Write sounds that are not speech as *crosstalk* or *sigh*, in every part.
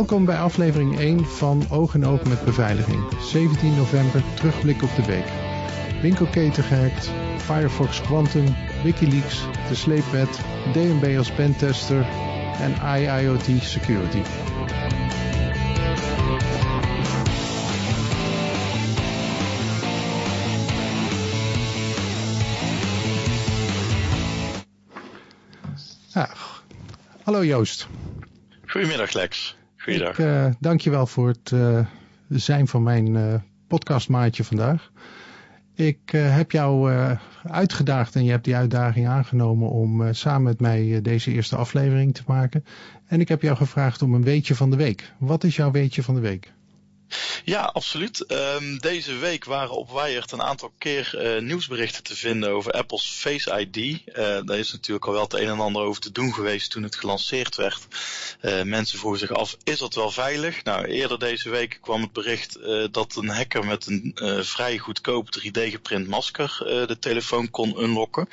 Welkom bij aflevering 1 van Oog en Oog met Beveiliging. 17 november, terugblik op de week. Winkelketen gehackt, Firefox Quantum, Wikileaks, de sleepwet, DNB als pentester en IIoT Security. Hallo Joost. Goedemiddag Lex. Goeiedag. Ik uh, dank je wel voor het uh, zijn van mijn uh, podcastmaatje vandaag. Ik heb jou uitgedaagd en je hebt die uitdaging aangenomen om samen met mij deze eerste aflevering te maken. En ik heb jou gevraagd om een weetje van de week. Wat is jouw weetje van de week? Ja, absoluut. Um, deze week waren op Wired een aantal keer uh, nieuwsberichten te vinden over Apple's Face ID. Uh, daar is natuurlijk al wel het een en ander over te doen geweest toen het gelanceerd werd. Uh, mensen vroegen zich af, is dat wel veilig? Nou, eerder deze week kwam het bericht dat een hacker met een vrij goedkoop 3D geprint masker de telefoon kon unlocken.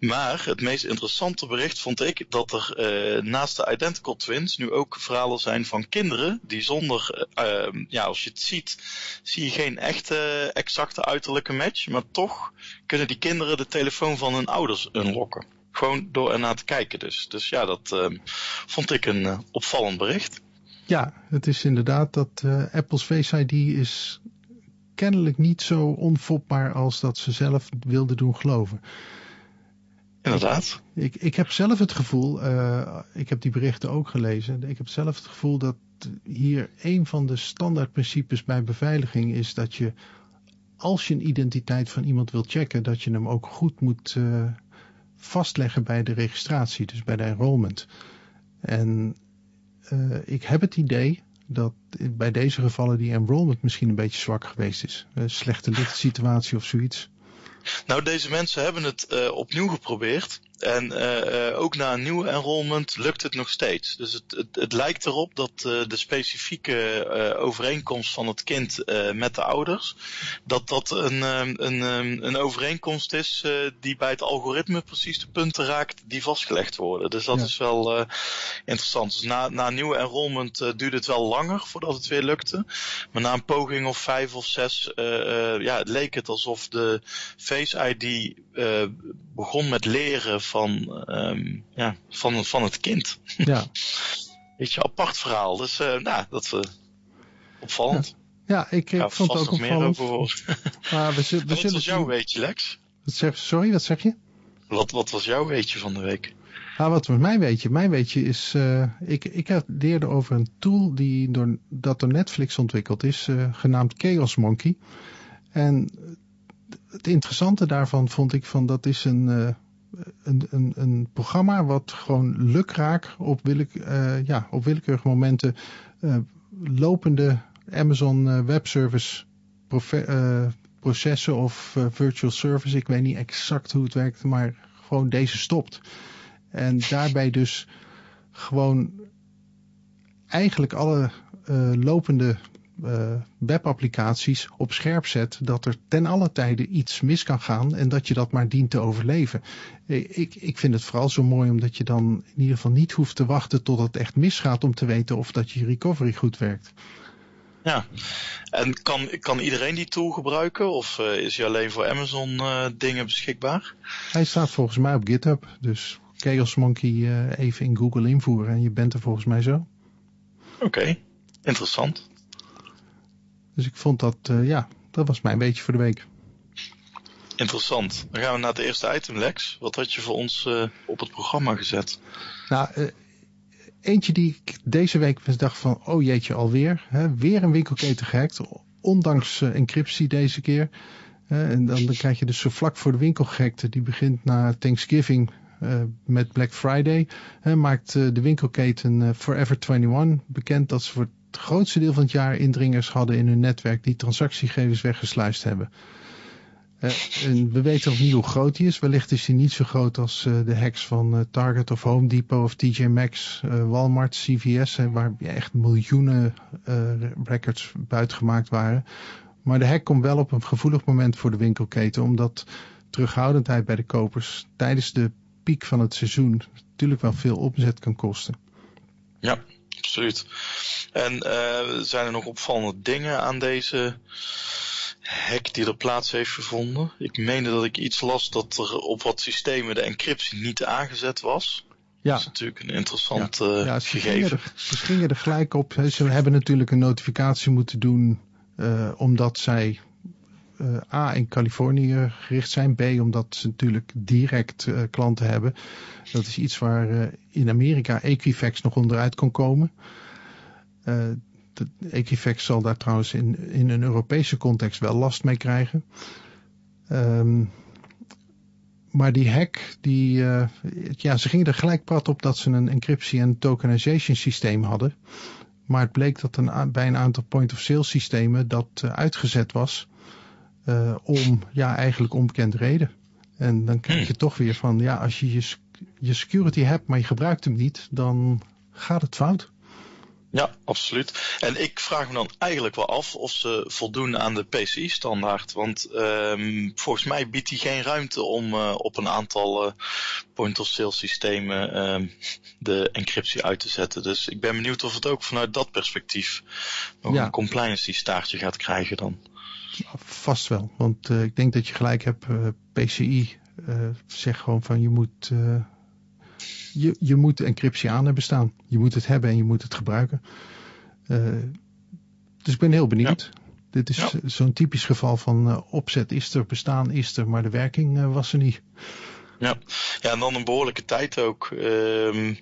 Maar het meest interessante bericht vond ik dat er naast de identical twins nu ook verhalen zijn van kinderen die zonder ehm, ja, als je het ziet, zie je geen echte exacte uiterlijke match. Maar toch kunnen die kinderen de telefoon van hun ouders unlocken. Gewoon door ernaar te kijken dus. Dus ja, dat uh, vond ik een uh, opvallend bericht. Ja, het is inderdaad dat uh, Apple's Face ID is kennelijk niet zo onfopbaar als dat ze zelf wilden doen geloven. Inderdaad. Ik, ik heb zelf het gevoel, uh, ik heb die berichten ook gelezen, ik heb zelf het gevoel dat hier een van de standaardprincipes bij beveiliging is dat je, als je een identiteit van iemand wilt checken, dat je hem ook goed moet uh, vastleggen bij de registratie, dus bij de enrollment. En uh, ik heb het idee dat bij deze gevallen die enrollment misschien een beetje zwak geweest is. Een slechte lichtsituatie of zoiets. Nou, deze mensen hebben het uh, opnieuw geprobeerd. En uh, ook na een nieuw enrollment lukt het nog steeds. Dus het, het, het lijkt erop dat uh, de specifieke uh, overeenkomst van het kind met de ouders, dat dat een, een, een overeenkomst is die bij het algoritme precies de punten raakt die vastgelegd worden. Dus dat ja. is wel interessant. Dus na, na een nieuwe enrollment duurde het wel langer voordat het weer lukte. Maar na een poging of vijf of zes, ja, het leek het alsof de Face ID begon met leren van, um, ja, van, van het kind. Ja. *laughs* Beetje apart verhaal. Dus uh, nou, dat uh, opvallend. Ja, ja ik, ik vond het ook opvallend. Meer over *laughs* maar we, we wat was jouw weetje, Lex? Wat zeg, sorry, wat zeg je? Wat, wat was jouw weetje van de week? Ah, wat was mijn weetje? Mijn weetje is, uh, ik, ik leerde over een tool die door, dat door Netflix ontwikkeld is, genaamd Chaos Monkey. En het interessante daarvan vond ik van dat is een, uh, een, een, programma wat gewoon lukraak op, willek, uh, ja, op willekeurige momenten uh, lopende Amazon Web Service processen of virtual service, ik weet niet exact hoe het werkt, maar gewoon deze stopt. En daarbij dus gewoon eigenlijk alle lopende uh, webapplicaties op scherp zet dat er ten alle tijde iets mis kan gaan en dat je dat maar dient te overleven. Ik, ik vind het vooral zo mooi omdat je dan in ieder geval niet hoeft te wachten tot het echt misgaat om te weten of dat je recovery goed werkt. Ja, en kan, kan iedereen die tool gebruiken of uh, is hij alleen voor Amazon uh, dingen beschikbaar? Hij staat volgens mij op GitHub, dus Chaos Monkey even in Google invoeren en je bent er volgens mij zo. Oké, okay. interessant. Dus ik vond dat, uh, ja, dat was mijn beetje voor de week. Interessant. Dan gaan we naar het eerste item, Lex. Wat had je voor ons uh, op het programma gezet? Nou, uh, eentje die ik deze week dacht van, oh jeetje, alweer. Hè, weer een winkelketen gehackt, ondanks encryptie deze keer. en dan, dan krijg je dus zo vlak voor de winkelgehekte, die begint na Thanksgiving met Black Friday. maakt de winkelketen Forever 21 bekend dat ze voor het grootste deel van het jaar indringers hadden in hun netwerk die transactiegegevens weggesluist hebben. Uh, we weten nog niet hoe groot die is. Wellicht is hij niet zo groot als uh, de hacks van uh, Target of Home Depot of TJ Maxx, Walmart, CVS, waar echt miljoenen records buitgemaakt waren. Maar de hack komt wel op een gevoelig moment voor de winkelketen, omdat terughoudendheid bij de kopers tijdens de piek van het seizoen natuurlijk wel veel opzet kan kosten. Ja, Absoluut. En zijn er nog opvallende dingen aan deze hack die er plaats heeft gevonden? Ik meende dat ik iets las dat er op wat systemen de encryptie niet aangezet was. Ja. Dat is natuurlijk een interessant ja. ja ze gegeven. Ze gingen er gelijk op. Ze hebben natuurlijk een notificatie moeten doen uh, omdat zij A in Californië gericht zijn. B omdat ze natuurlijk direct uh, klanten hebben. Dat is iets waar in Amerika Equifax nog onderuit kon komen. Equifax zal daar trouwens in, in een Europese context wel last mee krijgen. Um, maar die hack, die, ja, ze gingen er gelijk prat op dat ze een encryptie- en tokenization systeem hadden. Maar het bleek dat een, bij een aantal point-of-sale systemen dat uitgezet was uh, om, ja, eigenlijk onbekende reden. En dan krijg je hmm. toch weer van, ja, als je, je je security hebt, maar je gebruikt hem niet, dan gaat het fout. Ja, absoluut. En ik vraag me dan eigenlijk wel af of ze voldoen aan de PCI-standaard. Want um, volgens mij biedt die geen ruimte om uh, op een aantal uh, point-of-sale systemen um, de encryptie uit te zetten. Dus ik ben benieuwd of het ook vanuit dat perspectief nog ja. een compliance staartje gaat krijgen dan. Vast wel, want uh, ik denk dat je gelijk hebt. PCI zegt gewoon van je moet je, je moet encryptie aan hebben staan. Je moet het hebben en je moet het gebruiken. Dus ik ben heel benieuwd. Dit is ja. zo'n typisch geval van uh, opzet is er, bestaan is er, maar de werking uh, was er niet. Ja. ja, en dan een behoorlijke tijd ook. Uh,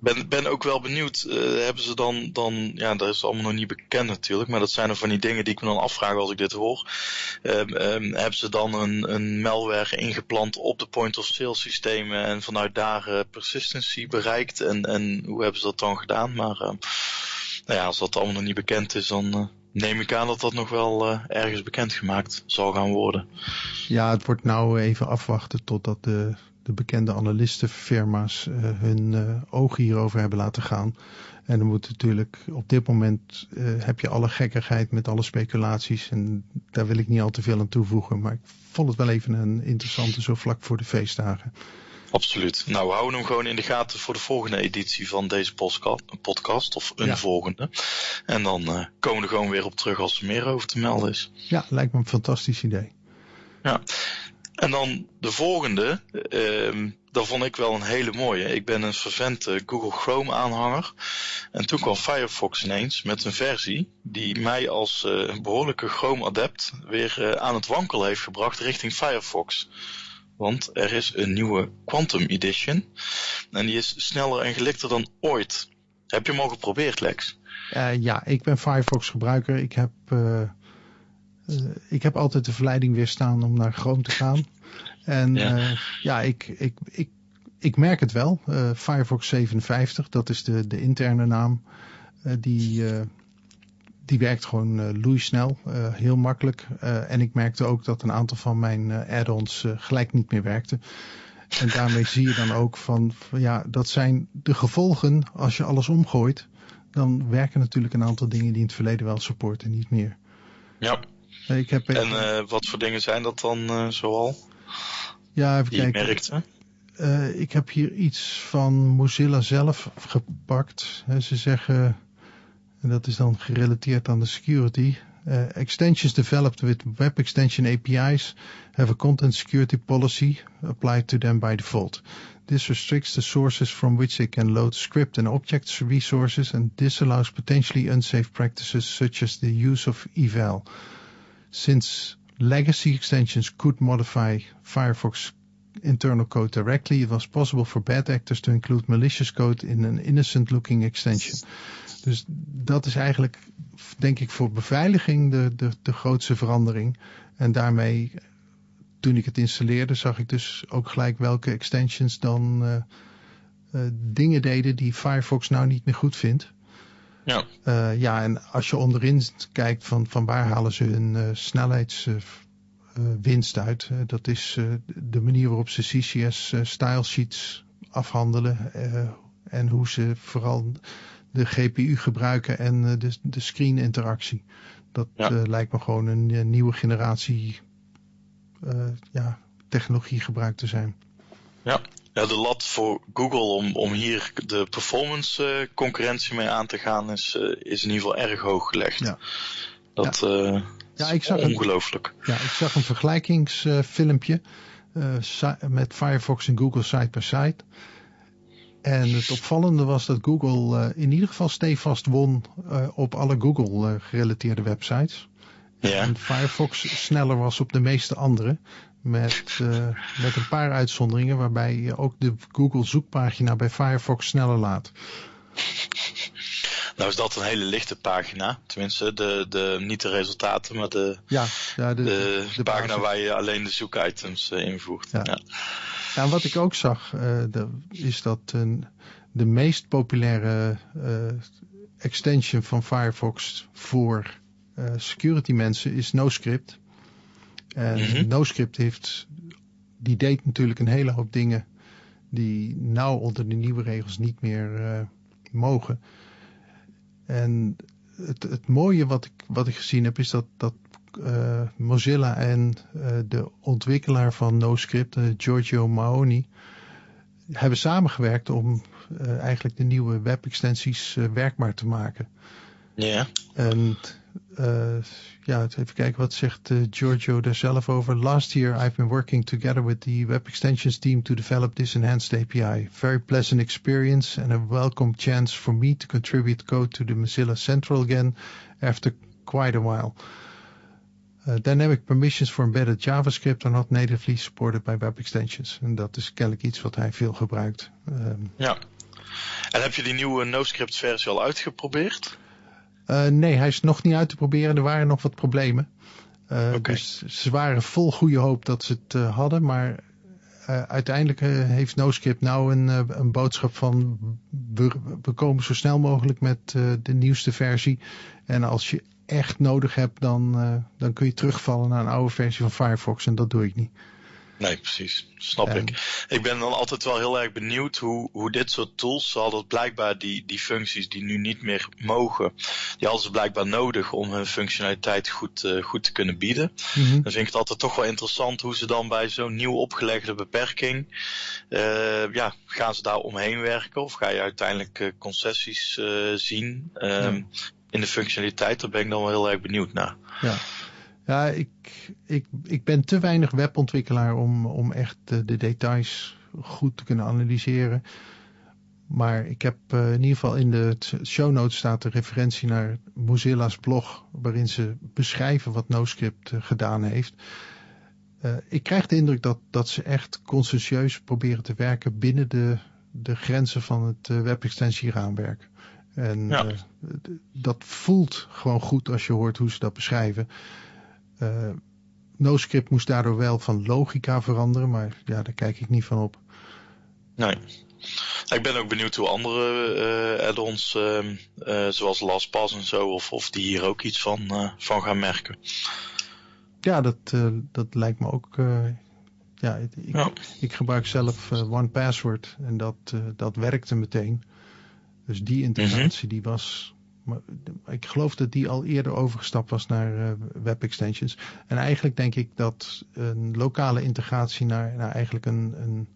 ben, ben ook wel benieuwd, uh, hebben ze dan, dan, ja, dat is allemaal nog niet bekend natuurlijk, maar dat zijn er van die dingen die ik me dan afvraag als ik dit hoor. Um, um, hebben ze dan een, een malware ingeplant op de point-of-sale systemen en vanuit daar uh, persistency bereikt en, en hoe hebben ze dat dan gedaan? Maar uh, nou ja, als dat allemaal nog niet bekend is, dan neem ik aan dat dat nog wel ergens bekendgemaakt zal gaan worden. Ja, het wordt nou even afwachten totdat de de bekende analistenfirma's uh, hun uh, ogen hierover hebben laten gaan. En dan moet natuurlijk op dit moment uh, heb je alle gekkigheid met alle speculaties. En daar wil ik niet al te veel aan toevoegen. Maar ik vond het wel even een interessante zo vlak voor de feestdagen. Absoluut. Nou, we houden hem gewoon in de gaten voor de volgende editie van deze podcast. Of een ja. volgende. En dan komen we er gewoon weer op terug als er meer over te melden is. Ja, lijkt me een fantastisch idee. Ja. En dan de volgende, um, dat vond ik wel een hele mooie. Ik ben een vervente Google Chrome aanhanger. En toen kwam Firefox ineens met een versie die mij als uh, behoorlijke Chrome adept weer uh, aan het wankelen heeft gebracht richting Firefox. Want er is een nieuwe Quantum Edition. En die is sneller en gelikter dan ooit. Heb je hem al geprobeerd, Lex? Uh, ja, ik ben Firefox gebruiker. Ik heb ik heb altijd de verleiding weerstaan om naar Chrome te gaan. En ja, uh, ja ik, ik, ik, ik merk het wel. Uh, Firefox 57, dat is de, de interne naam. die, die werkt gewoon loeisnel, heel makkelijk. en ik merkte ook dat een aantal van mijn add-ons gelijk niet meer werkten. En daarmee zie je dan ook van, ja, dat zijn de gevolgen als je alles omgooit. Dan werken natuurlijk een aantal dingen die in het verleden wel supporten, niet meer. Ja, ik heb en uh, wat voor dingen zijn dat dan uh, zoal? Ja, even die kijken. Merkte? Uh, ik heb hier iets van Mozilla zelf gepakt. ze zeggen, en dat is dan gerelateerd aan de security. Uh, extensions developed with web extension APIs have a content security policy applied to them by default. This restricts the sources from which they can load script and objects resources and disallows potentially unsafe practices such as the use of eval. Since legacy extensions could modify Firefox internal code directly, it was possible for bad actors to include malicious code in an innocent looking extension. Dus dat is eigenlijk, denk ik, voor beveiliging de, de, de grootste verandering. En daarmee, toen ik het installeerde, zag ik dus ook gelijk welke extensions dan uh, uh, dingen deden die Firefox nou niet meer goed vindt. Ja. Uh, ja, en als je onderin kijkt van, van waar halen ze hun uh, snelheidswinst uh, uit. dat is de manier waarop ze CCS style sheets afhandelen. en hoe ze vooral de GPU gebruiken en de, de screen interactie. Dat ja. lijkt me gewoon een nieuwe generatie ja, technologie gebruikt te zijn. Ja, Ja, de lat voor Google om, om hier de performance concurrentie mee aan te gaan is, is in ieder geval erg hoog gelegd. Ja. Dat ja. ja, ik zag ongelooflijk. ja, ik zag een vergelijkingsfilmpje met Firefox en Google side by side. En het opvallende was dat Google in ieder geval stevast won op alle Google gerelateerde websites. Ja. En Firefox sneller was op de meeste andere. Met, met een paar uitzonderingen waarbij je ook de Google zoekpagina bij Firefox sneller laat. Nou is dat een hele lichte pagina. Tenminste, de, de, niet de resultaten, maar de, ja, ja, de, de, de pagina waar je alleen de zoekitems invoert. Ja. ja. Ja, wat ik ook zag, uh, de, is dat een, de meest populaire uh, extension van Firefox voor uh, security mensen is NoScript. En mm -hmm. NoScript heeft, die deed natuurlijk een hele hoop dingen die nou onder de nieuwe regels niet meer mogen. En het, het mooie wat ik, wat ik gezien heb is dat, dat uh, Mozilla en uh, de ontwikkelaar van NoScript, Giorgio Mahoney, hebben samengewerkt om eigenlijk de nieuwe webextensies werkbaar te maken. Ja. En ja, even kijken wat zegt Giorgio daar zelf over. Last year I've been working together with the web extensions team to develop this enhanced API. Very pleasant experience and a welcome chance for me to contribute code to the Mozilla Central again after quite a while. Uh, dynamic permissions for embedded JavaScript are not natively supported by web extensions. En dat is kennelijk iets wat hij veel gebruikt. Um, ja. En heb je die nieuwe NoScript versie al uitgeprobeerd? Uh, nee, hij is nog niet uit te proberen. Er waren nog wat problemen. Okay. Dus ze waren vol goede hoop dat ze het uh, hadden. Maar uh, uiteindelijk heeft NoScript nou een, een boodschap van... We, we, komen zo snel mogelijk met de nieuwste versie. En als je echt nodig hebt, dan, dan kun je terugvallen naar een oude versie van Firefox. En dat doe ik niet. Nee, precies. Snap ik. Ik ben dan altijd wel heel erg benieuwd hoe, hoe dit soort tools, zal dat blijkbaar die, die functies die nu niet meer mogen, die hadden ze blijkbaar nodig om hun functionaliteit goed, uh, goed te kunnen bieden. Mm -hmm. Dan vind ik het altijd toch wel interessant hoe ze dan bij zo'n nieuw opgelegde beperking, uh, ja, gaan ze daar omheen werken of ga je uiteindelijk concessies zien? Um, ja in de functionaliteit, daar ben ik dan wel heel erg benieuwd naar. Ja, ja ik, ik, ik ben te weinig webontwikkelaar om, om echt de, de details goed te kunnen analyseren. Maar ik heb uh, in ieder geval in de show notes staat de referentie naar Mozilla's blog, waarin ze beschrijven wat NoScript uh, gedaan heeft. Uh, ik krijg de indruk dat, dat ze echt conscientieus proberen te werken binnen de, de grenzen van het webextensieraamwerk. En ja. uh, dat voelt gewoon goed als je hoort hoe ze dat beschrijven. Uh, NoScript moest daardoor wel van logica veranderen, maar ja, daar kijk ik niet van op. Nee. Ik ben ook benieuwd hoe andere uh, add-ons, ehm, zoals LastPass en zo, of, of die hier ook iets van, van gaan merken. Ja, dat, dat lijkt me ook. ja, ik, ja. ik gebruik zelf OnePassword en dat, dat werkte meteen. Dus die integratie mm -hmm. die was, maar, ik geloof dat die al eerder overgestapt was naar uh, web extensions. En eigenlijk denk ik dat een lokale integratie naar, naar eigenlijk een, een,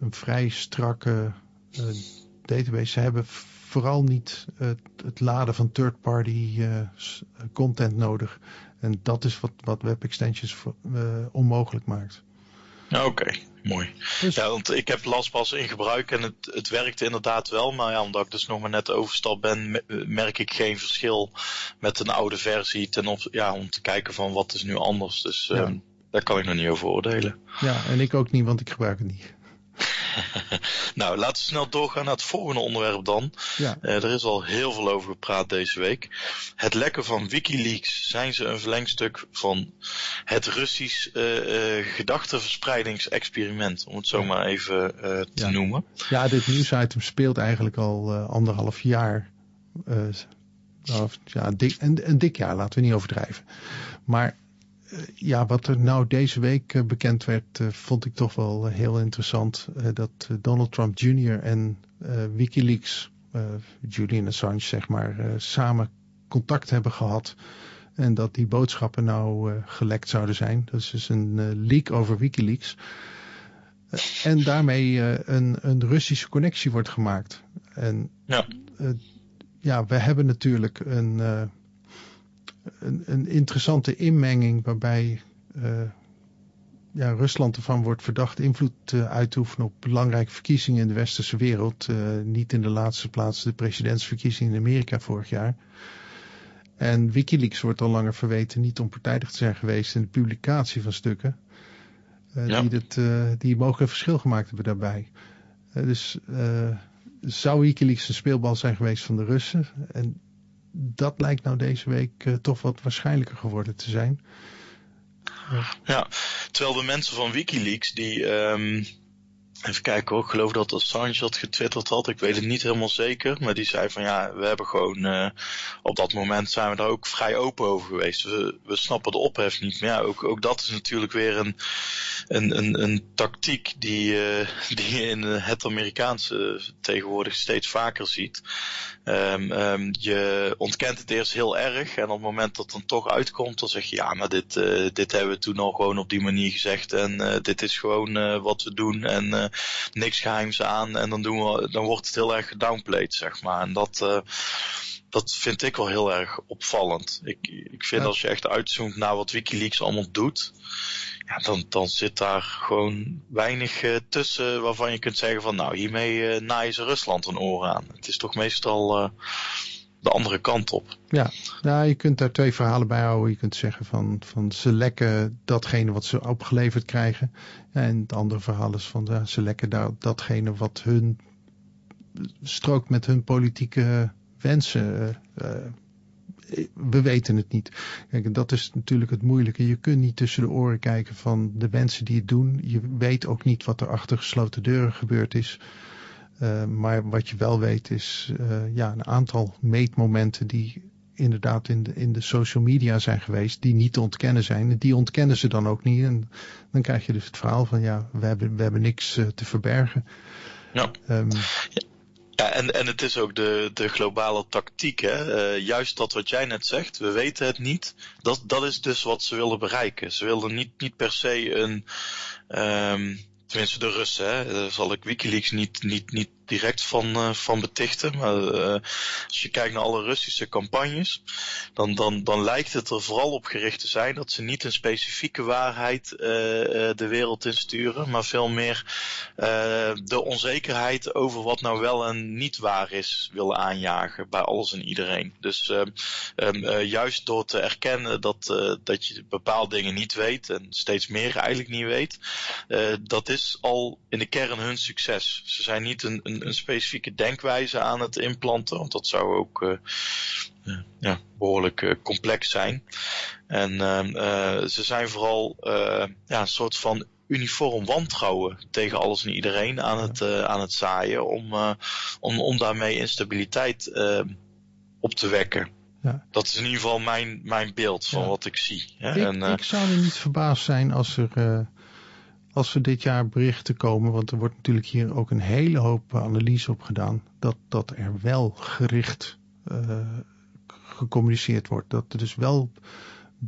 een vrij strakke uh, database. Ze hebben vooral niet het, het laden van third-party uh, content nodig. En dat is wat, wat web extensions onmogelijk maakt. Oké, okay, mooi. Dus... Ja, want ik heb LastPass in gebruik en het, het werkte inderdaad wel. Maar ja, omdat ik dus nog maar net overstap ben, merk ik geen verschil met een oude versie. Ten op, ja, om te kijken van wat is nu anders. Dus ja. um, daar kan ik nog niet over oordelen. Ja, en ik ook niet, want ik gebruik het niet. *laughs* nou, laten we snel doorgaan naar het volgende onderwerp dan. Ja. Uh, er is al heel veel over gepraat deze week. Het lekken van Wikileaks. Zijn ze een verlengstuk van het Russisch uh, uh, gedachtenverspreidingsexperiment? Om het zo maar even te ja. noemen. Ja, dit nieuwsitem speelt eigenlijk al anderhalf jaar. ja, dik, een, een dik jaar, laten we niet overdrijven. Maar ja, wat er nou deze week uh, bekend werd, uh, vond ik toch wel heel interessant. dat Donald Trump Jr. en Wikileaks, Julian Assange zeg maar, samen contact hebben gehad. En dat die boodschappen nou gelekt zouden zijn. Dat is dus een leak over Wikileaks. en daarmee een, een Russische connectie wordt gemaakt. En ja, ja we hebben natuurlijk een, een, een, interessante inmenging waarbij ja, Rusland ervan wordt verdacht invloed uit te oefenen op belangrijke verkiezingen in de westerse wereld. niet in de laatste plaats de presidentsverkiezingen in Amerika vorig jaar. En Wikileaks wordt al langer verweten niet onpartijdig te zijn geweest in de publicatie van stukken. Uh, die, het, die mogelijk een verschil gemaakt hebben daarbij. Dus zou Wikileaks een speelbal zijn geweest van de Russen? En dat lijkt nou deze week toch wat waarschijnlijker geworden te zijn. Ja, terwijl de mensen van Wikileaks die um, Even kijken hoor, ik geloof dat Assange dat getwitterd had. Ik weet het niet helemaal zeker. Maar die zei van ja, we hebben gewoon, uh, op dat moment zijn we daar ook vrij open over geweest. We, we snappen de ophef niet. Maar ja, ook, ook dat is natuurlijk weer een, een, een, een tactiek die, uh, *laughs* die je in het Amerikaanse tegenwoordig steeds vaker ziet. Um, um, je ontkent het eerst heel erg. En op het moment dat het dan toch uitkomt, dan zeg je ja, maar dit, uh, dit hebben we toen al gewoon op die manier gezegd. En dit is gewoon wat we doen. En niks geheims aan en dan, doen we, dan wordt het heel erg gedownplayed, zeg maar. En dat, dat vind ik wel heel erg opvallend. Ik, ik vind als je echt uitzoomt naar wat Wikileaks allemaal doet, dan, zit daar gewoon weinig uh, tussen waarvan je kunt zeggen van nou, hiermee uh, naaien ze Rusland een oor aan. Het is toch meestal de andere kant op. Ja, nou, je kunt daar twee verhalen bij houden. Je kunt zeggen van, van ze lekken datgene wat ze opgeleverd krijgen. En het andere verhaal is van ze lekken daar, datgene wat hun strookt met hun politieke wensen. We weten het niet. Kijk, dat is natuurlijk het moeilijke. Je kunt niet tussen de oren kijken van de mensen die het doen. Je weet ook niet wat er achter gesloten deuren gebeurd is. Uh, maar wat je wel weet is uh, ja, een aantal meetmomenten die inderdaad in de, in de social media zijn geweest, die niet te ontkennen zijn. Die ontkennen ze dan ook niet. En dan krijg je dus het verhaal van ja, we hebben, we hebben niks uh, te verbergen. Ja. Um, ja, en, en het is ook de, de globale tactiek. Hè? Uh, juist dat wat jij net zegt, we weten het niet. Dat, dat is dus wat ze willen bereiken. Ze willen niet, niet per se een. Um, tenminste, de Russen, hè? Daar zal ik Wikileaks niet, niet, niet direct van, uh, van betichten. Maar uh, als je kijkt naar alle Russische campagnes, dan, dan, dan lijkt het er vooral op gericht te zijn dat ze niet een specifieke waarheid uh, de wereld insturen, maar veel meer de onzekerheid over wat nou wel en niet waar is willen aanjagen bij alles en iedereen. Dus um, juist door te erkennen dat, dat je bepaalde dingen niet weet en steeds meer eigenlijk niet weet, dat is al in de kern hun succes. Ze zijn niet een een, specifieke denkwijze aan het implanten, want dat zou ook uh, ja, behoorlijk uh, complex zijn. En uh, ze zijn vooral ja, een soort van uniform wantrouwen tegen alles en iedereen aan het, aan het zaaien om, om, om daarmee instabiliteit op te wekken. Ja. Dat is in ieder geval mijn, mijn beeld van ja. wat ik zie. Ik, en, ik zou er niet verbaasd zijn als er als er dit jaar berichten komen, want er wordt natuurlijk hier ook een hele hoop analyse op gedaan, dat, dat er wel gericht uh, gecommuniceerd wordt. Dat er dus wel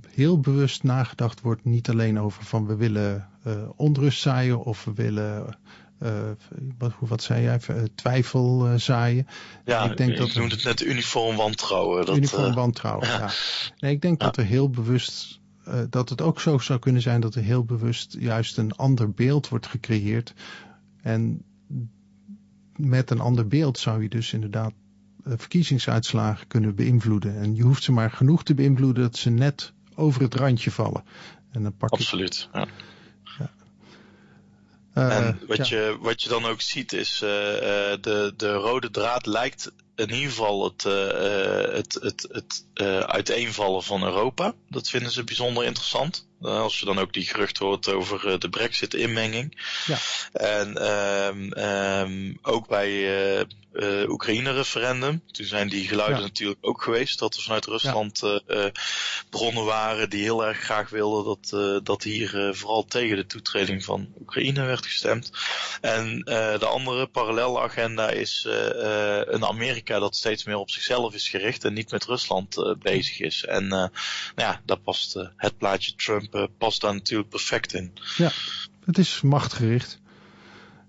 heel bewust nagedacht wordt, niet alleen over van we willen uh, onrust zaaien of we willen uh, wat, wat zei jij, twijfel zaaien. Ja, ik denk dat noemt het net uniform wantrouwen. Dat, uniform wantrouwen, *laughs* ja. ja. Nee, ik denk ja. dat er heel bewust uh, dat het ook zo zou kunnen zijn dat er heel bewust juist een ander beeld wordt gecreëerd. En met een ander beeld zou je dus inderdaad uh, verkiezingsuitslagen kunnen beïnvloeden. En je hoeft ze maar genoeg te beïnvloeden dat ze net over het randje vallen. En dan pak Absoluut, je... ja. ja. Uh, en wat, ja. je, wat je dan ook ziet is, de, de rode draad lijkt in ieder geval het, uh, het, het, het uh, uiteenvallen van Europa. Dat vinden ze bijzonder interessant. Uh, als je dan ook die gerucht hoort over de Brexit-inmenging. Ja. En um, um, ook bij uh, Oekraïne-referendum. Toen zijn die geluiden ja. natuurlijk ook geweest dat er vanuit Rusland ja. uh, bronnen waren die heel erg graag wilden dat, dat hier vooral tegen de toetreding van Oekraïne werd gestemd. En de andere parallele agenda is een Amerika dat steeds meer op zichzelf is gericht en niet met Rusland bezig is. En nou ja, daar past het plaatje Trump past daar natuurlijk perfect in. Ja, het is machtgericht.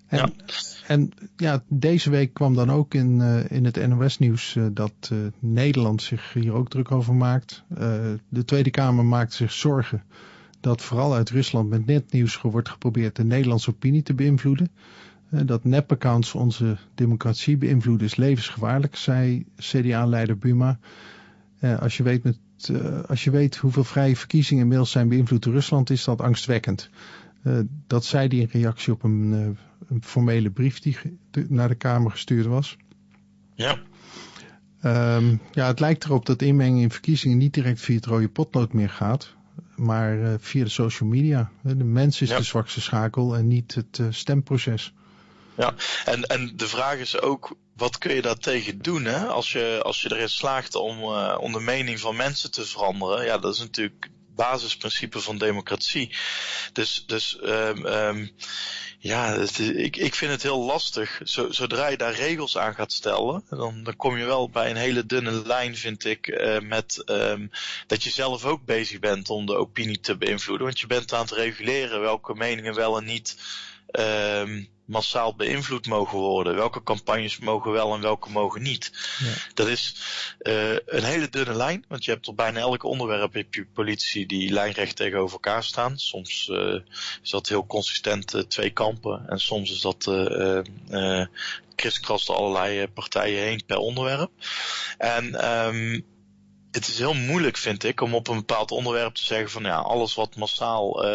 En, ja. en ja, deze week kwam dan ook in, uh, in het NOS-nieuws uh, dat uh, Nederland zich hier ook druk over maakt. de Tweede Kamer maakt zich zorgen dat vooral uit Rusland met netnieuws wordt geprobeerd de Nederlandse opinie te beïnvloeden. dat nepaccounts onze democratie beïnvloeden is levensgevaarlijk, zei CDA-leider Buma. als, je weet met, als je weet hoeveel vrije verkiezingen inmiddels zijn beïnvloed door Rusland, is dat angstwekkend. Uh, dat zei hij in reactie op een, uh, een formele brief die naar de Kamer gestuurd was. Ja. Um, ja, het lijkt erop dat inmenging in verkiezingen niet direct via het rode potlood meer gaat, maar uh, via de social media. De mens is ja. de zwakste schakel en niet het stemproces. Ja, en, en de vraag is ook, wat kun je daartegen doen hè? Als, je, als je erin slaagt om, om de mening van mensen te veranderen? Ja, dat is natuurlijk basisprincipe van democratie. Dus, dus um, um, ja, ik, ik vind het heel lastig. Zodra je daar regels aan gaat stellen, dan, dan kom je wel bij een hele dunne lijn, vind ik, uh, met um, dat je zelf ook bezig bent om de opinie te beïnvloeden. Want je bent aan het reguleren welke meningen wel en niet um, massaal beïnvloed mogen worden. Welke campagnes mogen wel en welke mogen niet. Ja. Dat is uh, een hele dunne lijn, want je hebt op bijna elk onderwerp heb je politici die lijnrecht tegenover elkaar staan. Soms uh, is dat heel consistent uh, twee kampen en soms is dat uh, kriskrast allerlei partijen heen per onderwerp. En um, het is heel moeilijk, vind ik, om op een bepaald onderwerp te zeggen van ja, alles wat massaal uh,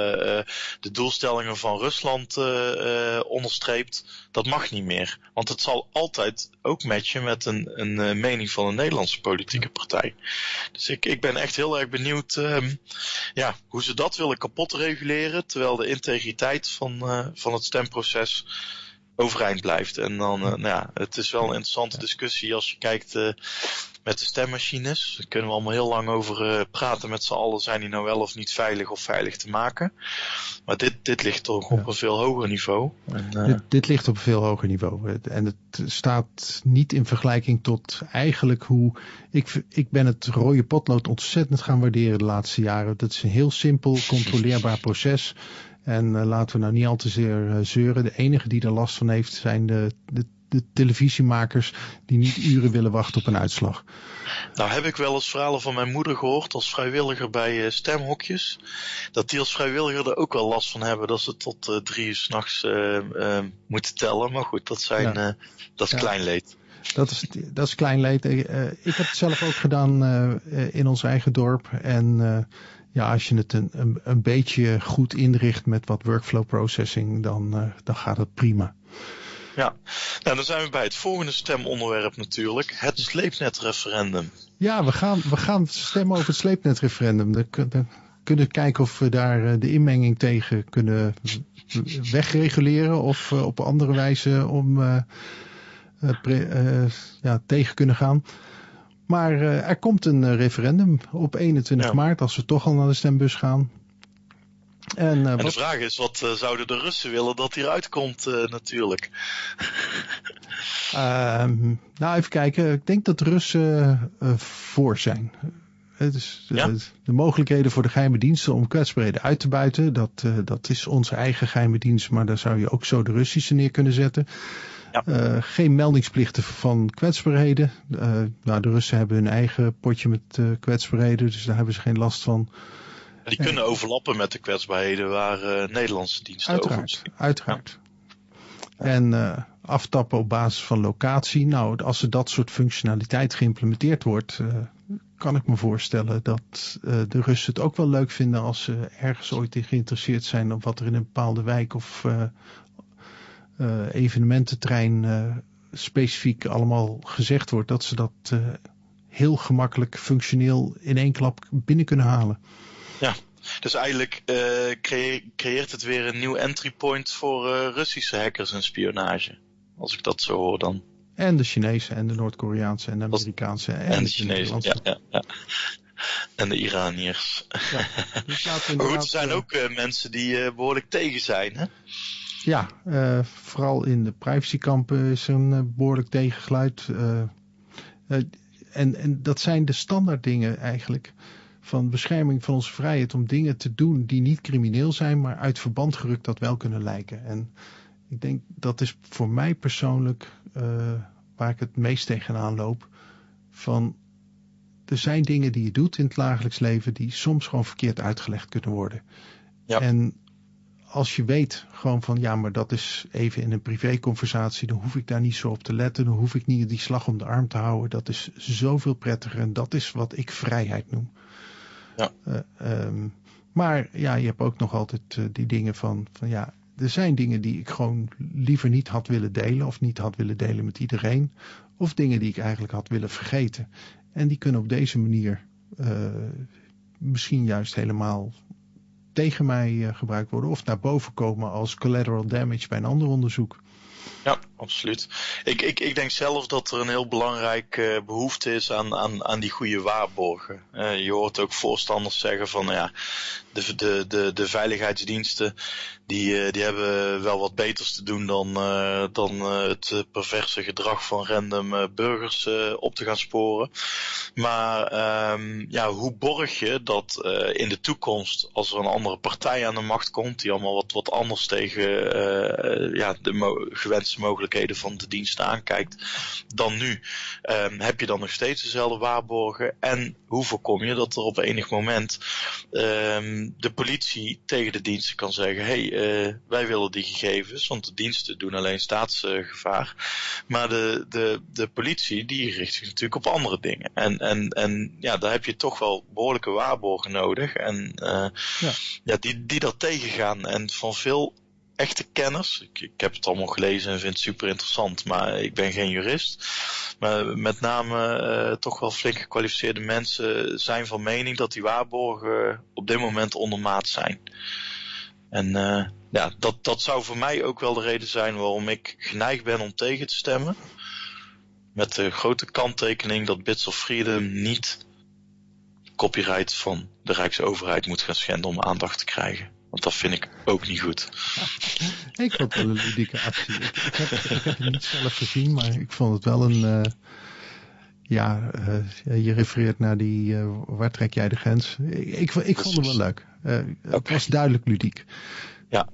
de doelstellingen van Rusland uh, onderstreept, dat mag niet meer. Want het zal altijd ook matchen met een, een mening van een Nederlandse politieke partij. Dus ik, ik ben echt heel erg benieuwd um, ja, hoe ze dat willen kapot reguleren, terwijl de integriteit van, van het stemproces overeind blijft. En dan, nou ja, het is wel een interessante discussie als je kijkt met de stemmachines. Daar kunnen we allemaal heel lang over uh, praten met z'n allen. Zijn die nou wel of niet veilig of veilig te maken? Maar dit, dit ligt toch op een veel hoger niveau. En, uh... dit, dit, ligt op een veel hoger niveau. En het staat niet in vergelijking tot eigenlijk hoe... Ik, ik ben het rode potlood ontzettend gaan waarderen de laatste jaren. Dat is een heel simpel, controleerbaar proces. En uh, laten we nou niet al te zeer zeuren. De enige die er last van heeft zijn de, de de televisiemakers die niet uren willen wachten op een uitslag. Nou heb ik wel eens verhalen van mijn moeder gehoord als vrijwilliger bij uh, stemhokjes. Dat die als vrijwilliger er ook wel last van hebben dat ze tot uh, drie uur s'nachts uh, moeten tellen. Maar goed, dat, zijn, ja. dat is ja. klein leed. Dat is, dat is klein leed. ik heb het zelf ook gedaan in ons eigen dorp. En ja, als je het een, een, een, beetje goed inricht met wat workflow processing, dan, dan gaat het prima. Ja, nou dan zijn we bij het volgende stemonderwerp natuurlijk, het sleepnetreferendum. Ja, we gaan, we gaan stemmen over het sleepnetreferendum. Dan, dan kunnen we kijken of we daar de inmenging tegen kunnen wegreguleren of op andere wijze om uh, pre, uh, ja, tegen kunnen gaan. Maar uh, er komt een referendum op 21 ja. maart als we toch al naar de stembus gaan. En, uh, en, de vraag is, wat uh, zouden de Russen willen dat hij eruit komt uh, natuurlijk? Ehm, nou, even kijken. Ik denk dat de Russen voor zijn. Dus ja? de, de, mogelijkheden voor de geheime diensten om kwetsbaarheden uit te buiten, dat, dat is onze eigen geheime dienst, maar daar zou je ook zo de Russische neer kunnen zetten. Ja. geen meldingsplichten van kwetsbaarheden. nou, de Russen hebben hun eigen potje met kwetsbaarheden, dus daar hebben ze geen last van. Die kunnen overlappen met de kwetsbaarheden waar uh, Nederlandse diensten uiteraard, over Uiteraard. Ja. En uh, aftappen op basis van locatie. Nou, als er dat soort functionaliteit geïmplementeerd wordt, uh, kan ik me voorstellen dat de Russen het ook wel leuk vinden als ze ergens ooit in geïnteresseerd zijn op wat er in een bepaalde wijk of evenemententrein specifiek allemaal gezegd wordt. Dat ze dat heel gemakkelijk functioneel in één klap binnen kunnen halen. Ja, dus eigenlijk uh, creë creëert het weer een nieuw entry point voor uh, Russische hackers en spionage. Als ik dat zo hoor dan. En de Chinese en de Noord-Koreaanse en de Amerikaanse. En, en de Chinese, ja, ja, ja. En de Iraniërs. Ja, dus *laughs* maar goed, er zijn ook uh, mensen die behoorlijk tegen zijn, hè? Ja, vooral in de privacykampen is er een behoorlijk tegengeluid. en, en dat zijn de standaard dingen eigenlijk van bescherming van onze vrijheid om dingen te doen die niet crimineel zijn, maar uit verband gerukt dat wel kunnen lijken. En ik denk dat is voor mij persoonlijk uh, waar ik het meest tegenaan loop. Van er zijn dingen die je doet in het dagelijks leven die soms gewoon verkeerd uitgelegd kunnen worden. Ja. En als je weet gewoon van ja, maar dat is even in een privéconversatie, dan hoef ik daar niet zo op te letten, dan hoef ik niet die slag om de arm te houden. Dat is zoveel prettiger en dat is wat ik vrijheid noem. Ja. Uh, um, maar ja, je hebt ook nog altijd uh, die dingen van, van ja, er zijn dingen die ik gewoon liever niet had willen delen of niet had willen delen met iedereen. Of dingen die ik eigenlijk had willen vergeten. En die kunnen op deze manier uh, misschien juist helemaal tegen mij gebruikt worden. Of naar boven komen als collateral damage bij een ander onderzoek. Ja, absoluut. Ik, ik, ik denk zelf dat er een heel belangrijk uh, behoefte is aan, aan, aan die goede waarborgen. Uh, je hoort ook voorstanders zeggen van ja, de, de, de, de veiligheidsdiensten die, uh, die hebben wel wat beters te doen dan, dan het perverse gedrag van random burgers op te gaan sporen. Maar um, ja, hoe borg je dat in de toekomst, als er een andere partij aan de macht komt, die allemaal wat, wat anders tegen ja, de gewenste mogelijkheden van de diensten aankijkt dan nu, um, heb je dan nog steeds dezelfde waarborgen? En hoe voorkom je dat er op enig moment um, de politie tegen de diensten kan zeggen: hé, hey, uh, wij willen die gegevens, want de diensten doen alleen staatsgevaar. maar de, de, de politie die richt zich natuurlijk op andere dingen. En, en, en ja, daar heb je toch wel behoorlijke waarborgen nodig. En uh, ja. ja, die, die dat tegengaan. En van veel echte kenners. Ik, ik, heb het allemaal gelezen en vind het super interessant, maar ik ben geen jurist. Maar met name uh, toch wel flink gekwalificeerde mensen zijn van mening dat die waarborgen op dit moment ondermaat zijn. En uh, ja, dat, dat zou voor mij ook wel de reden zijn waarom ik geneigd ben om tegen te stemmen. Met de grote kanttekening dat Bits of Freedom niet copyright van de Rijksoverheid moet gaan schenden om aandacht te krijgen. Want dat vind ik ook niet goed. *laughs* ik vond het wel een ludieke actie. Ik, ik, heb, ik, heb, het niet zelf gezien, maar ik vond het wel een... Uh, ja, uh, je refereert naar die... Uh, waar trek jij de grens? Ik, ik, vond het wel leuk. Het was duidelijk ludiek. Ja,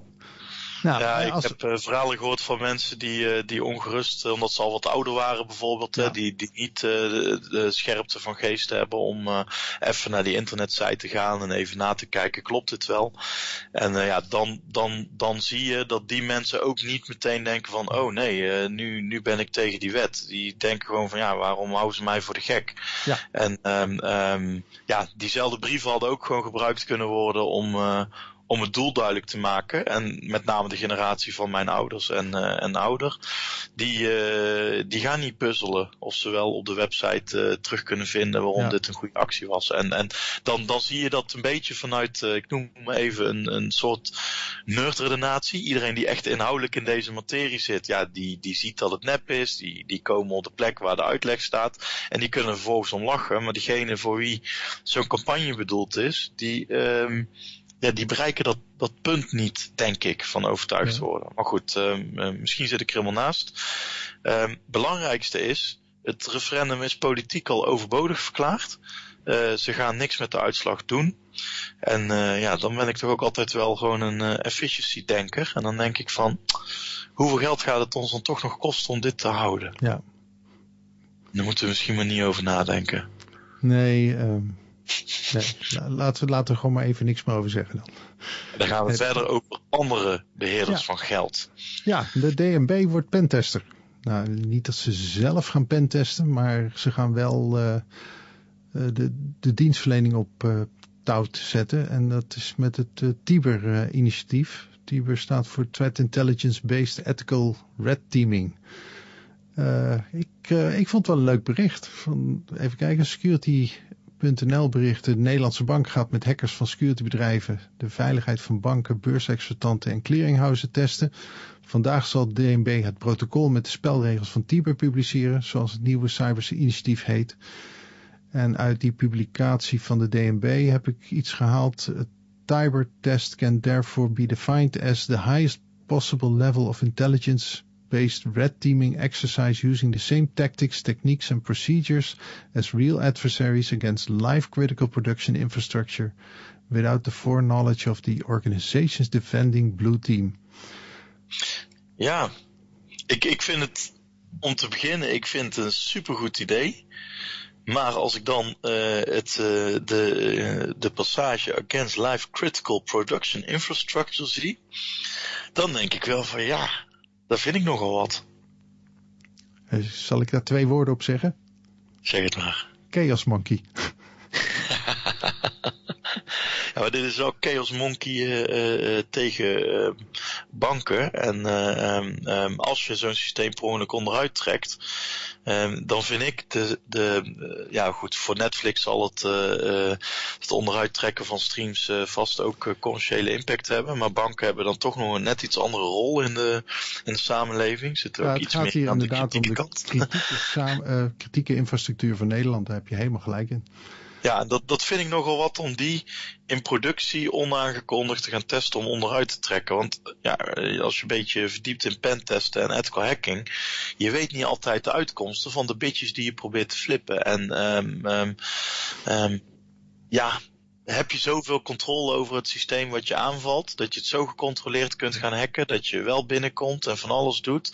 nou, ja, ik heb uh, verhalen gehoord van mensen die, uh, die ongerust, uh, omdat ze al wat ouder waren bijvoorbeeld, ja. die, die niet de, de, scherpte van geest hebben om even naar die internetsite te gaan en even na te kijken, klopt dit wel? En ja, dan, dan, dan zie je dat die mensen ook niet meteen denken van, oh nee, nu, nu ben ik tegen die wet. Die denken gewoon van, ja, waarom houden ze mij voor de gek? Ja. En um, um, ja, diezelfde brieven hadden ook gewoon gebruikt kunnen worden om om het doel duidelijk te maken. En met name de generatie van mijn ouders en, uh, en ouder. Die, uh, die gaan niet puzzelen of ze wel op de website uh, terug kunnen vinden waarom ja. dit een goede actie was. En, en dan, dan zie je dat een beetje vanuit, ik noem maar even een, een soort nerdredenatie. Iedereen die echt inhoudelijk in deze materie zit, ja, die, die ziet dat het nep is. Die, die komen op de plek waar de uitleg staat. En die kunnen vervolgens om lachen. Maar diegene voor wie zo'n campagne bedoeld is, die... Um, ja, die bereiken dat, dat punt niet, denk ik, van overtuigd worden. Maar goed, uh, misschien zit ik er helemaal naast. Uh, belangrijkste is, het referendum is politiek al overbodig verklaard. Uh, ze gaan niks met de uitslag doen. En uh, ja, dan ben ik toch ook altijd wel gewoon een uh, efficiency denker. En dan denk ik van, hoeveel geld gaat het ons dan toch nog kosten om dit te houden? Ja. Daar moeten we misschien maar niet over nadenken. Nee, um, Nee, laten, we, laten we gewoon maar even niks meer over zeggen dan. Dan gaan we verder over andere beheerders van geld. Ja, de DNB wordt pentester. Nou, niet dat ze zelf gaan pentesten, maar ze gaan wel uh, de, de dienstverlening op uh, touw zetten. En dat is met het uh, TIBER-initiatief. TIBER staat voor Threat Intelligence Based Ethical Red Teaming. ik, ik vond het wel een leuk bericht. Van, even kijken, security NL berichten. De Nederlandse bank gaat met hackers van securitybedrijven de veiligheid van banken, beursexploitanten en clearinghuizen testen. Vandaag zal DNB het protocol met de spelregels van Tiber publiceren, zoals het nieuwe cybersinitiatief heet. En uit die publicatie van de DNB heb ik iets gehaald. A Tiber test can therefore be defined as the highest possible level of intelligence based red teaming exercise using the same tactics, techniques and procedures as real adversaries against life critical production infrastructure without the foreknowledge of the organizations defending blue team. Ja, ik, ik vind het, om te beginnen, ik vind het een supergoed idee. Maar als ik dan uh, het, uh, de, de passage against life critical production infrastructure zie, dan denk ik wel van ja, daar vind ik nogal wat. Zal ik daar twee woorden op zeggen? Zeg het maar. Chaos Monkey. *laughs* Ja, maar dit is ook Chaos Monkey uh, uh, tegen uh, banken. En um, um, als je zo'n systeem per ongeluk onderuit trekt, um, dan vind ik de, de ja goed, voor Netflix zal het, het onderuit trekken van streams vast ook commerciële impact hebben. Maar banken hebben dan toch nog een net iets andere rol in de, in de samenleving. Zit er ja, ook iets meer meer aan de kritieke kant. Kritieke, samen, kritieke infrastructuur van Nederland, daar heb je helemaal gelijk in. Ja, dat, dat vind ik nogal wat om die in productie onaangekondigd te gaan testen om onderuit te trekken. Want ja, als je een beetje verdiept in pentesten en ethical hacking, je weet niet altijd de uitkomsten van de bitjes die je probeert te flippen. En um, um, ja, heb je zoveel controle over het systeem wat je aanvalt, dat je het zo gecontroleerd kunt gaan hacken, dat je wel binnenkomt en van alles doet,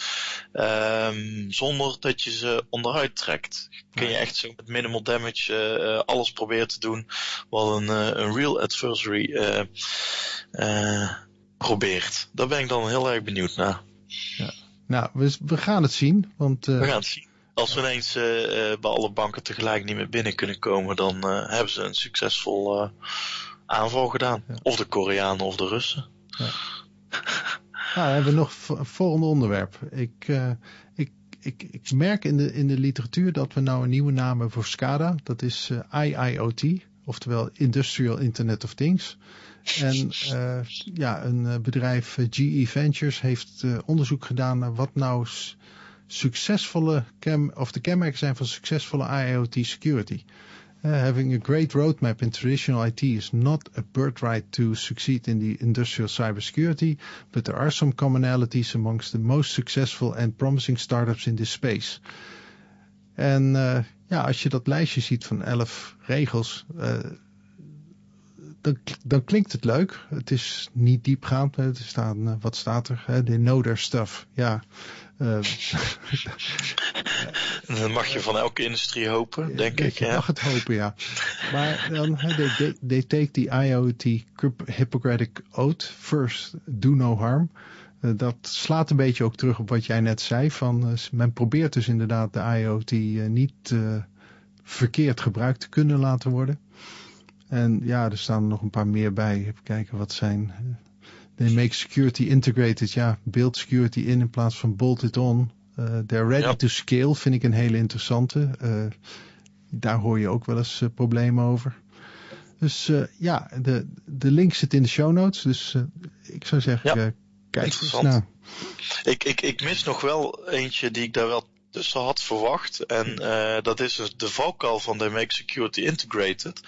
um, zonder dat je ze onderuit trekt. Kun je echt zo met minimal damage uh, alles proberen te doen wat een, uh, een real adversary uh, probeert. Daar ben ik dan heel erg benieuwd naar. Ja. Nou, we, we gaan het zien. Want, we gaan het zien. Als we ineens uh, bij alle banken tegelijk niet meer binnen kunnen komen, dan uh, hebben ze een succesvol uh, aanval gedaan. Ja. Of de Koreanen of de Russen. Ja. *laughs* nou, we hebben nog een volgende onderwerp. Ik, ik, ik, ik merk in de, in de literatuur dat we nou een nieuwe naam hebben voor SCADA. Dat is IIoT, oftewel Industrial Internet of Things. En ja, een bedrijf GE Ventures heeft onderzoek gedaan naar wat nou succesvolle cam, of de kenmerken zijn van succesvolle IoT security. Uh, having a great roadmap in traditional IT is not a birthright to succeed in the industrial cybersecurity, but there are some commonalities amongst the most successful and promising startups in this space. En uh, ja, als je dat lijstje ziet van elf regels, uh, dan, dan, klinkt het leuk. Het is niet diepgaand. Er staan, wat staat er? They know their stuff. Ja, *laughs* uh, dat mag je van elke industrie hopen, denk ik. Je mag het hopen, ja. Maar dan, they, they, they take the IoT Hippocratic Oath, first do no harm. Uh, dat slaat een beetje ook terug op wat jij net zei. Van, uh, men probeert dus inderdaad de IoT niet verkeerd gebruikt te kunnen laten worden. En ja, er staan er nog een paar meer bij. Even kijken wat zijn They make security integrated. Ja, build security in in plaats van bolt it on. Uh, they're ready ja. to scale vind ik een hele interessante. Uh, daar hoor je ook wel eens uh, problemen over. Dus ja, de, de link zit in de show notes. Dus ik zou zeggen, ja. kijk eens naar. Ik, ik, ik mis nog wel eentje die ik daar wel tussen had verwacht. En dat is dus de valkuil van de Make Security Integrated.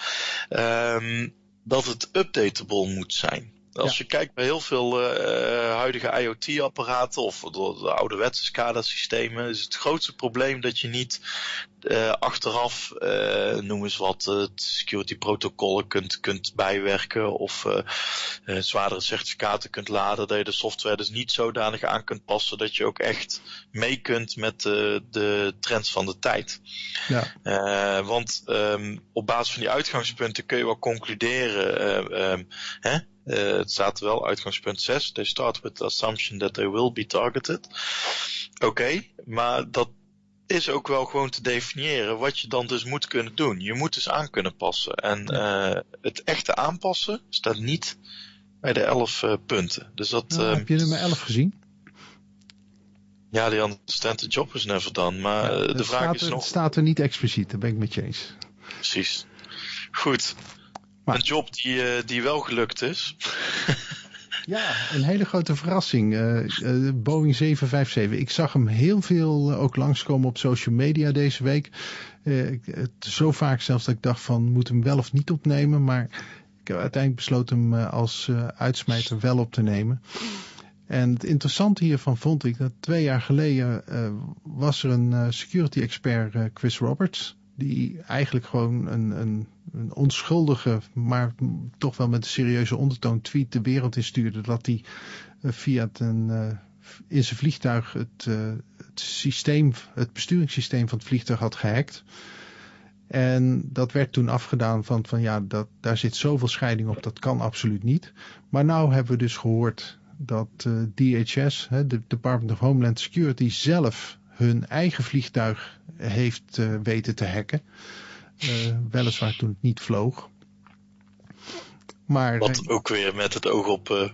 Um, dat het updatable moet zijn. Als ja. je kijkt bij heel veel uh, huidige IoT-apparaten of de, de ouderwetse SCADA-systemen, is het grootste probleem dat je niet uh, achteraf, uh, noem eens wat, uh, security protocollen kunt, kunt bijwerken of zwaardere certificaten kunt laden, dat je de software dus niet zodanig aan kunt passen dat je ook echt mee kunt met de, de trends van de tijd. Ja. want um, op basis van die uitgangspunten kun je wel concluderen, um, hè, uh, het staat wel, uitgangspunt 6. They start with the assumption that they will be targeted. Oké, okay, maar dat is ook wel gewoon te definiëren wat je dan dus moet kunnen doen. Je moet dus aan kunnen passen. En uh, het echte aanpassen staat niet bij de 11 uh, punten. Dus dat, nou, heb je er maar 11 gezien? Ja, die understand the job is never done. Maar ja, de vraag is er, nog... Het staat er niet expliciet, daar ben ik met je eens. Precies. Goed. Maar, een job die, uh, die wel gelukt is. *laughs* ja, een hele grote verrassing. Uh, uh, Boeing 757. Ik zag hem heel veel ook langskomen op social media deze week. zo vaak zelfs dat ik dacht van moet hem wel of niet opnemen. Maar ik heb uiteindelijk besloten hem als uitsmijter wel op te nemen. En het interessante hiervan vond ik dat twee jaar geleden was er een security expert, Chris Roberts die eigenlijk gewoon een, een, een, onschuldige, maar toch wel met een serieuze ondertoon tweet de wereld instuurde dat hij uh, via een uh, in zijn vliegtuig het, het systeem, het besturingssysteem van het vliegtuig had gehackt. En dat werd toen afgedaan van, van ja, dat, daar zit zoveel scheiding op, dat kan absoluut niet. Maar nou hebben we dus gehoord dat DHS, de Department of Homeland Security, zelf hun eigen vliegtuig heeft weten te hacken. Uh, weliswaar toen het niet vloog. Maar, Wat ook weer met het oog op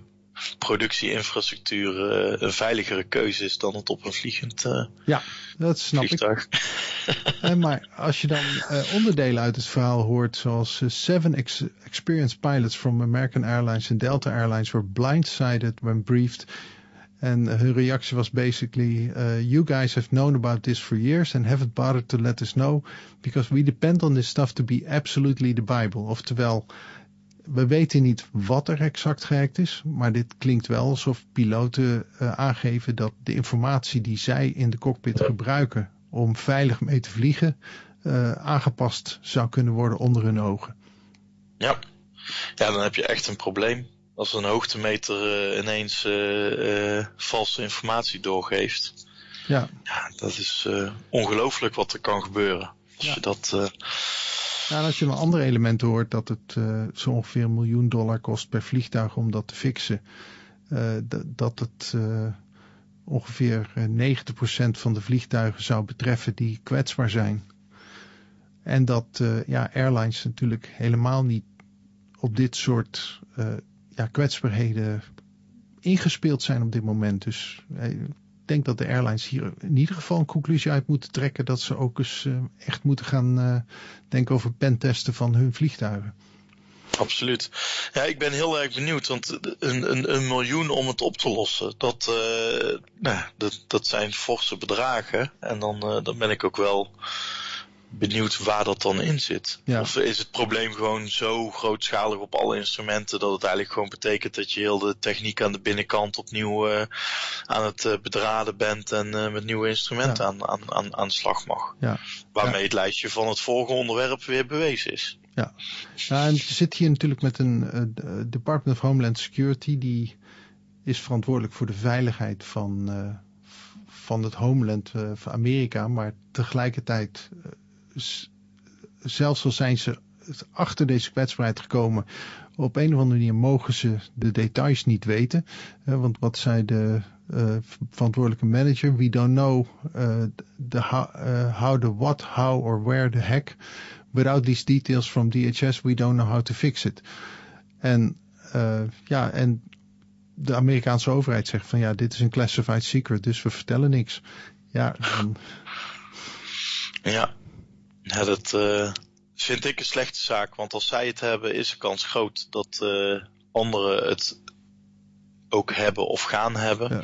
productieinfrastructuur uh, een veiligere keuze is dan het op een vliegend uh, ja, dat snap vliegtuig. ik. *laughs* en eh, maar als je dan uh, onderdelen uit het verhaal hoort, zoals seven ex experienced pilots from American Airlines en Delta Airlines were blindsided when briefed. En hun reactie was basically, uh, you guys have known about this for years and haven't bothered to let us know because we depend on this stuff to be absolutely the Bible. Oftewel, we weten niet wat er exact gehackt is, maar dit klinkt wel alsof piloten uh, aangeven dat de informatie die zij in de cockpit gebruiken om veilig mee te vliegen, uh, aangepast zou kunnen worden onder hun ogen. Ja. ja, dan heb je echt een probleem. Als een hoogtemeter uh, ineens valse informatie doorgeeft. Ja. ja dat is ongelooflijk wat er kan gebeuren. Als ja. je dat nou, als je een andere elementen hoort dat het uh, zo ongeveer een miljoen dollar kost per vliegtuig om dat te fixen. Uh, dat het uh, ongeveer 90% van de vliegtuigen zou betreffen die kwetsbaar zijn. En dat ja, airlines natuurlijk helemaal niet op dit soort ja, kwetsbaarheden ingespeeld zijn op dit moment. Dus denk dat de airlines hier in ieder geval een conclusie uit moeten trekken dat ze ook eens uh, echt moeten gaan uh, denken over pentesten van hun vliegtuigen. Absoluut. Ja, ik ben heel erg benieuwd, want een, een, een miljoen om het op te lossen, dat, nou, dat, dat zijn forse bedragen. En dan, dan ben ik ook wel benieuwd waar dat dan in zit. Ja. Of is het probleem gewoon zo grootschalig op alle instrumenten dat het eigenlijk gewoon betekent dat je heel de techniek aan de binnenkant opnieuw uh, aan het uh, bedraden bent en uh, met nieuwe instrumenten aan, aan, aan, aan de slag mag. Ja. Waarmee het lijstje van het vorige onderwerp weer bewezen is. Ja, ja en je zit hier natuurlijk met een Department of Homeland Security die is verantwoordelijk voor de veiligheid van, van het homeland van Amerika, maar tegelijkertijd zelfs al zijn ze achter deze kwetsbaarheid gekomen, op een of andere manier mogen ze de details niet weten. Uh, want wat zei de uh, verantwoordelijke manager? We don't know uh, the how, the what, how or where the heck. Without these details from DHS, we don't know how to fix it. En ja, en de Amerikaanse overheid zegt van ja, dit is een classified secret, dus we vertellen niks. Ja, ja. Ja, dat uh, vind ik een slechte zaak. Want als zij het hebben, is de kans groot dat uh, anderen het ook hebben of gaan hebben. Ja.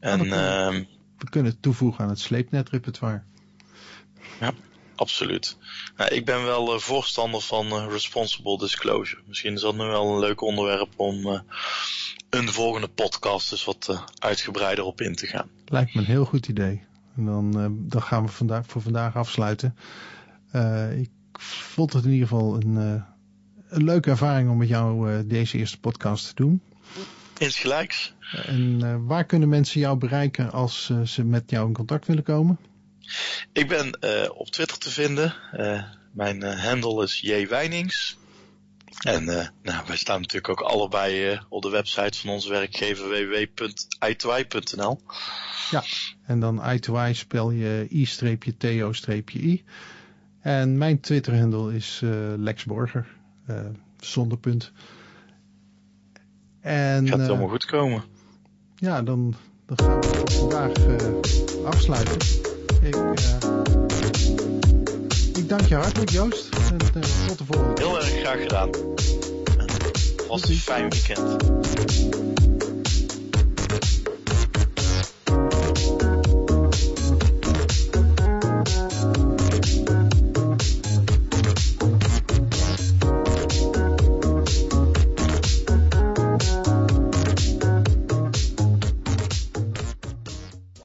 En, we, kunnen, uh, we kunnen het toevoegen aan het sleepnet-repertoire. Ja, absoluut. Nou, ik ben wel uh, voorstander van responsible disclosure. Misschien is dat nu wel een leuk onderwerp om een volgende podcast eens wat uitgebreider op in te gaan. Lijkt me een heel goed idee. En dan, uh, dan gaan we vandaag, voor vandaag afsluiten. Uh, ik vond het in ieder geval een, uh, een leuke ervaring om met jou deze eerste podcast te doen. Insgelijks. En waar kunnen mensen jou bereiken als ze met jou in contact willen komen? Ik ben op Twitter te vinden. mijn handle is J. En nou, wij staan natuurlijk ook allebei op de website van onze werkgever www.i2i.nl. Ja, en dan eye spel je i-to-i. En mijn Twitter-handle is uh, Lex Borger, uh, zonder punt. En, Gaat het allemaal goed komen? Ja, dan, dan gaan we vandaag afsluiten. Ik, ik dank je hartelijk Joost. En tot de volgende Heel erg graag gedaan. Was een fijn weekend.